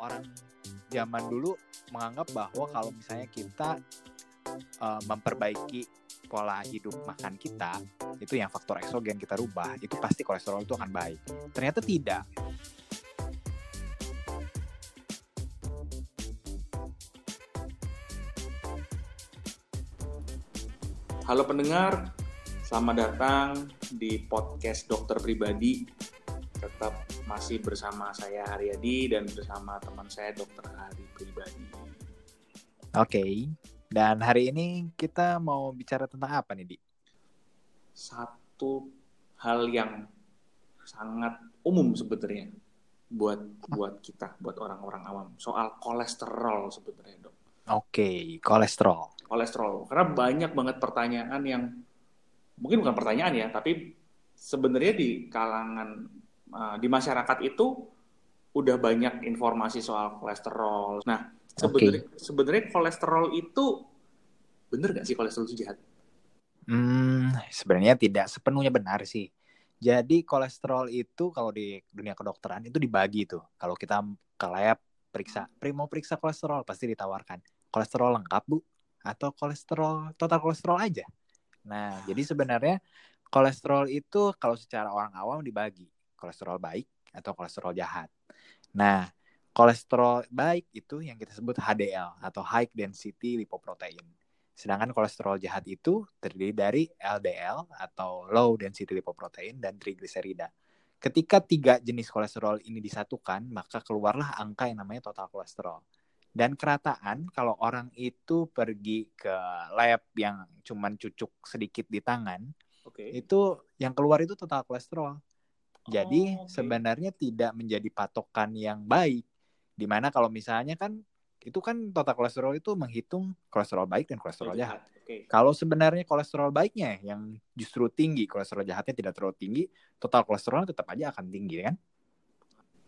orang zaman dulu menganggap bahwa kalau misalnya kita uh, memperbaiki pola hidup makan kita itu yang faktor eksogen kita rubah itu pasti kolesterol itu akan baik ternyata tidak Halo pendengar, selamat datang di podcast dokter pribadi. Tetap masih bersama saya Haryadi dan bersama teman saya dokter Hari pribadi. Oke, okay. dan hari ini kita mau bicara tentang apa nih, Di? Satu hal yang sangat umum sebenarnya buat buat kita, buat orang-orang awam, soal kolesterol sebenarnya, Dok. Oke, okay, kolesterol kolesterol. Karena banyak banget pertanyaan yang mungkin bukan pertanyaan ya, tapi sebenarnya di kalangan uh, di masyarakat itu udah banyak informasi soal kolesterol. Nah, sebenarnya okay. sebenarnya kolesterol itu bener gak sih kolesterol itu jahat? Hmm, sebenarnya tidak sepenuhnya benar sih. Jadi kolesterol itu kalau di dunia kedokteran itu dibagi tuh. Kalau kita ke lab periksa, primo periksa kolesterol pasti ditawarkan. Kolesterol lengkap bu, atau kolesterol total kolesterol aja. Nah, jadi sebenarnya kolesterol itu kalau secara orang awam dibagi kolesterol baik atau kolesterol jahat. Nah, kolesterol baik itu yang kita sebut HDL atau high density lipoprotein. Sedangkan kolesterol jahat itu terdiri dari LDL atau low density lipoprotein dan trigliserida. Ketika tiga jenis kolesterol ini disatukan, maka keluarlah angka yang namanya total kolesterol. Dan kerataan kalau orang itu pergi ke lab yang cuman cucuk sedikit di tangan, okay. itu yang keluar itu total kolesterol. Jadi oh, okay. sebenarnya tidak menjadi patokan yang baik. Di mana kalau misalnya kan itu kan total kolesterol itu menghitung kolesterol baik dan kolesterol jahat. Okay. Kalau sebenarnya kolesterol baiknya yang justru tinggi, kolesterol jahatnya tidak terlalu tinggi, total kolesterol tetap aja akan tinggi kan?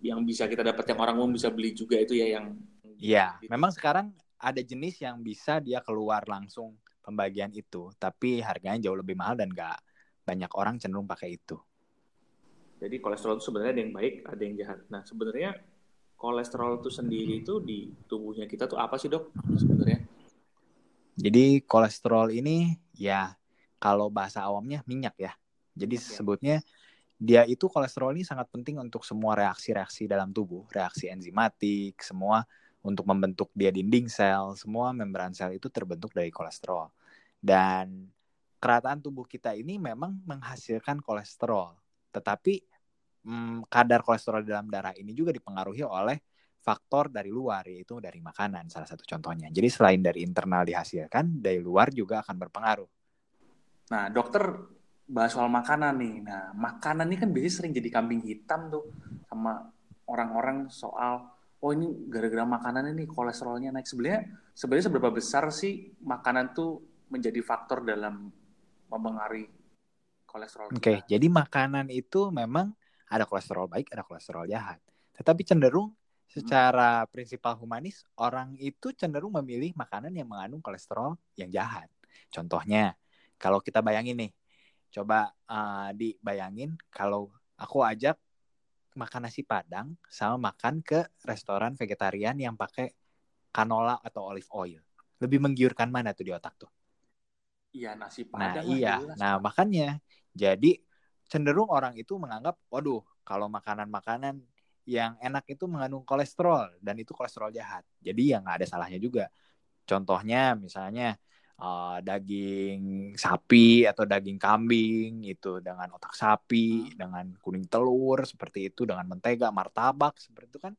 Yang bisa kita dapat yang orang umum bisa beli juga itu ya yang Iya, gitu. memang sekarang ada jenis yang bisa dia keluar langsung pembagian itu, tapi harganya jauh lebih mahal dan gak banyak orang cenderung pakai itu. Jadi kolesterol itu sebenarnya ada yang baik, ada yang jahat. Nah, sebenarnya kolesterol itu sendiri itu di tubuhnya kita tuh apa sih, Dok? Sebenarnya? Jadi kolesterol ini ya kalau bahasa awamnya minyak ya. Jadi ya. sebutnya dia itu kolesterol ini sangat penting untuk semua reaksi-reaksi dalam tubuh, reaksi enzimatik, semua untuk membentuk dia dinding sel, semua membran sel itu terbentuk dari kolesterol. Dan kerataan tubuh kita ini memang menghasilkan kolesterol, tetapi hmm, kadar kolesterol dalam darah ini juga dipengaruhi oleh faktor dari luar, yaitu dari makanan salah satu contohnya. Jadi selain dari internal dihasilkan, dari luar juga akan berpengaruh. Nah, dokter bahas soal makanan nih. Nah, makanan ini kan biasanya sering jadi kambing hitam tuh sama orang-orang soal oh ini gara-gara makanan ini kolesterolnya naik sebenarnya sebenarnya seberapa besar sih makanan tuh menjadi faktor dalam mempengaruhi kolesterol Oke, okay, jadi makanan itu memang ada kolesterol baik, ada kolesterol jahat. Tetapi cenderung secara hmm. prinsipal humanis orang itu cenderung memilih makanan yang mengandung kolesterol yang jahat. Contohnya, kalau kita bayangin nih, coba uh, dibayangin kalau aku ajak makan nasi padang sama makan ke restoran vegetarian yang pakai canola atau olive oil. Lebih menggiurkan mana tuh di otak tuh? Iya nasi padang. Nah iya, jelas, nah makanya jadi cenderung orang itu menganggap, waduh kalau makanan-makanan yang enak itu mengandung kolesterol dan itu kolesterol jahat. Jadi ya nggak ada salahnya juga. Contohnya misalnya uh, daging sapi atau daging kambing itu dengan otak sapi, hmm. dengan kuning telur seperti itu, dengan mentega, martabak seperti itu kan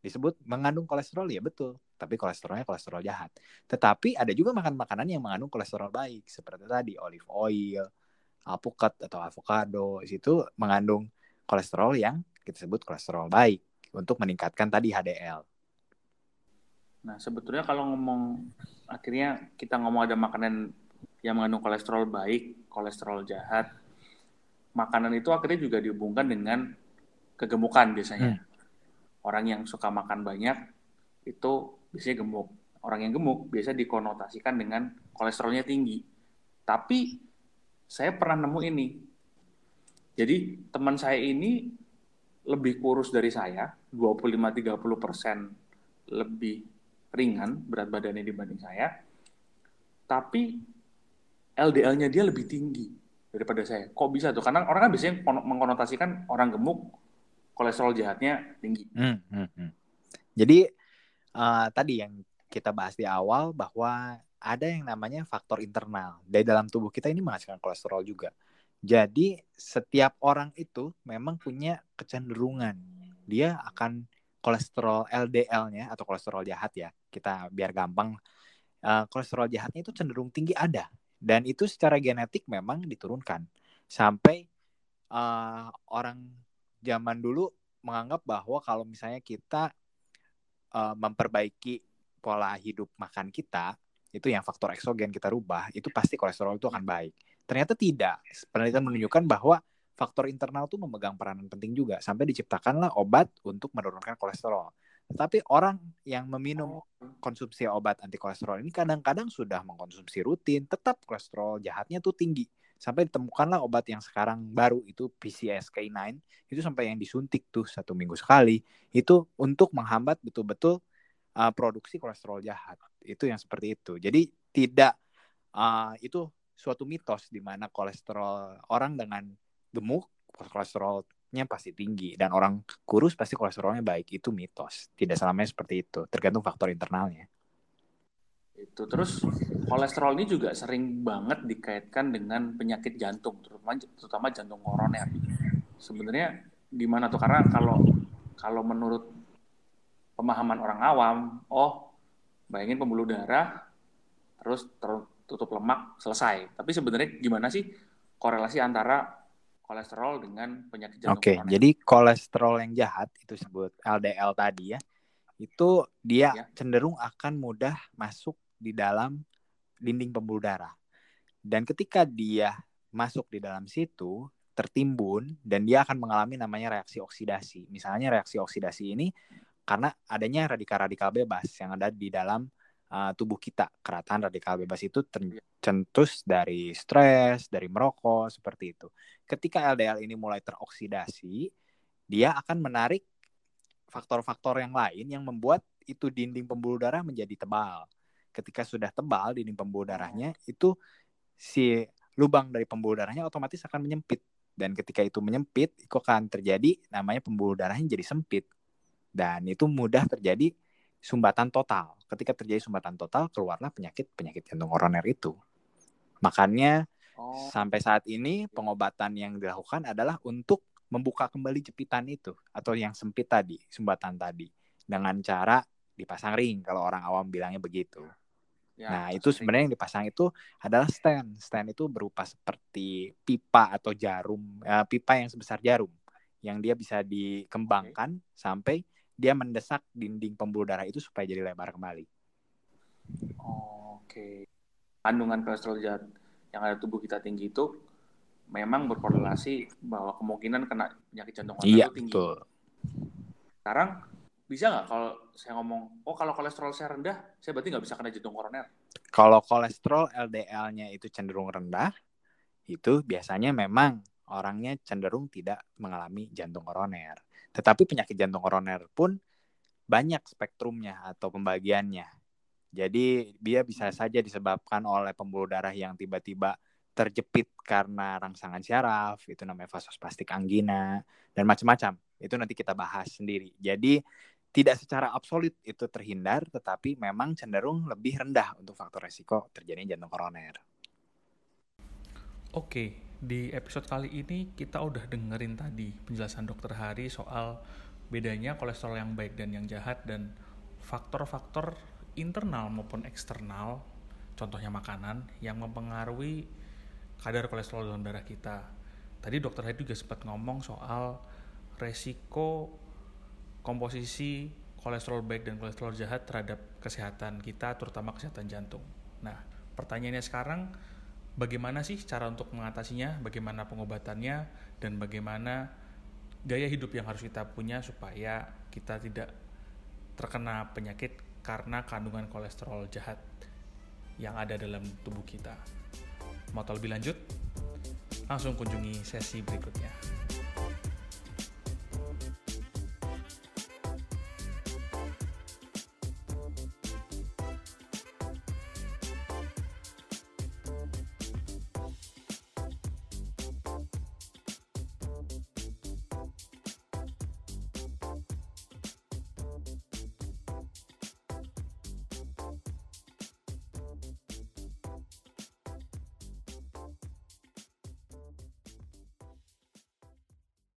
disebut mengandung kolesterol ya betul, tapi kolesterolnya kolesterol jahat. Tetapi ada juga makan makanan yang mengandung kolesterol baik seperti tadi olive oil, alpukat atau avocado itu mengandung kolesterol yang kita sebut kolesterol baik untuk meningkatkan tadi HDL. Nah, sebetulnya kalau ngomong akhirnya kita ngomong ada makanan yang mengandung kolesterol baik, kolesterol jahat, makanan itu akhirnya juga dihubungkan dengan kegemukan biasanya. Hmm. Orang yang suka makan banyak itu biasanya gemuk. Orang yang gemuk biasa dikonotasikan dengan kolesterolnya tinggi. Tapi saya pernah nemu ini. Jadi teman saya ini lebih kurus dari saya, 25-30 persen lebih ringan berat badannya dibanding saya, tapi LDL-nya dia lebih tinggi daripada saya. Kok bisa tuh? Karena orang kan biasanya mengkonotasikan orang gemuk kolesterol jahatnya tinggi. Hmm, hmm, hmm. Jadi uh, tadi yang kita bahas di awal bahwa ada yang namanya faktor internal dari dalam tubuh kita ini menghasilkan kolesterol juga. Jadi setiap orang itu memang punya kecenderungan dia akan kolesterol LDL-nya atau kolesterol jahat ya. Kita biar gampang uh, kolesterol jahatnya itu cenderung tinggi ada dan itu secara genetik memang diturunkan sampai uh, orang zaman dulu menganggap bahwa kalau misalnya kita uh, memperbaiki pola hidup makan kita itu yang faktor eksogen kita rubah, itu pasti kolesterol itu akan baik. Ternyata tidak. Penelitian menunjukkan bahwa faktor internal itu memegang peranan penting juga sampai diciptakanlah obat untuk menurunkan kolesterol. Tetapi orang yang meminum konsumsi obat anti kolesterol ini kadang-kadang sudah mengkonsumsi rutin, tetap kolesterol jahatnya tuh tinggi. Sampai ditemukanlah obat yang sekarang baru itu PCSK9, itu sampai yang disuntik tuh satu minggu sekali. Itu untuk menghambat betul-betul uh, produksi kolesterol jahat. Itu yang seperti itu. Jadi tidak uh, itu suatu mitos di mana kolesterol orang dengan gemuk kolesterolnya pasti tinggi dan orang kurus pasti kolesterolnya baik. Itu mitos. Tidak selamanya seperti itu. Tergantung faktor internalnya. Itu terus kolesterol ini juga sering banget dikaitkan dengan penyakit jantung, terutama terutama jantung koroner. Sebenarnya gimana tuh? Karena kalau kalau menurut pemahaman orang awam, oh bayangin pembuluh darah, terus tertutup lemak, selesai. Tapi sebenarnya gimana sih korelasi antara kolesterol dengan penyakit jantung Oke, okay, jadi kolesterol yang jahat itu sebut LDL tadi ya, itu dia ya. cenderung akan mudah masuk di dalam dinding pembuluh darah. Dan ketika dia masuk di dalam situ, tertimbun dan dia akan mengalami namanya reaksi oksidasi. Misalnya reaksi oksidasi ini karena adanya radikal-radikal bebas yang ada di dalam uh, tubuh kita. Kerataan radikal bebas itu tercentus dari stres, dari merokok, seperti itu. Ketika LDL ini mulai teroksidasi, dia akan menarik faktor-faktor yang lain yang membuat itu dinding pembuluh darah menjadi tebal. Ketika sudah tebal dinding pembuluh darahnya, itu si lubang dari pembuluh darahnya otomatis akan menyempit. Dan ketika itu menyempit, itu akan terjadi namanya pembuluh darahnya jadi sempit dan itu mudah terjadi sumbatan total. Ketika terjadi sumbatan total, keluarlah penyakit-penyakit jantung koroner itu. Makanya oh. sampai saat ini pengobatan yang dilakukan adalah untuk membuka kembali jepitan itu atau yang sempit tadi, sumbatan tadi dengan cara dipasang ring kalau orang awam bilangnya begitu. Ya, nah, itu sebenarnya yang dipasang itu adalah stand. Stand itu berupa seperti pipa atau jarum, uh, pipa yang sebesar jarum yang dia bisa dikembangkan okay. sampai dia mendesak dinding pembuluh darah itu supaya jadi lebar kembali. Oke. Okay. Kandungan kolesterol jahat yang ada tubuh kita tinggi itu memang berkorelasi bahwa kemungkinan kena penyakit jantung iya, tinggi. Betul. Sekarang bisa nggak kalau saya ngomong, oh kalau kolesterol saya rendah, saya berarti nggak bisa kena jantung koroner? Kalau kolesterol LDL-nya itu cenderung rendah, itu biasanya memang orangnya cenderung tidak mengalami jantung koroner. Tetapi penyakit jantung koroner pun banyak spektrumnya atau pembagiannya. Jadi dia bisa saja disebabkan oleh pembuluh darah yang tiba-tiba terjepit karena rangsangan syaraf, itu namanya vasospastik angina, dan macam-macam. Itu nanti kita bahas sendiri. Jadi tidak secara absolut itu terhindar, tetapi memang cenderung lebih rendah untuk faktor resiko terjadinya jantung koroner. Oke, di episode kali ini kita udah dengerin tadi penjelasan dokter Hari soal bedanya kolesterol yang baik dan yang jahat dan faktor-faktor internal maupun eksternal, contohnya makanan yang mempengaruhi kadar kolesterol dalam darah kita. Tadi dokter Hari juga sempat ngomong soal resiko komposisi kolesterol baik dan kolesterol jahat terhadap kesehatan kita, terutama kesehatan jantung. Nah, pertanyaannya sekarang, bagaimana sih cara untuk mengatasinya, bagaimana pengobatannya, dan bagaimana gaya hidup yang harus kita punya supaya kita tidak terkena penyakit karena kandungan kolesterol jahat yang ada dalam tubuh kita. Mau tahu lebih lanjut? Langsung kunjungi sesi berikutnya.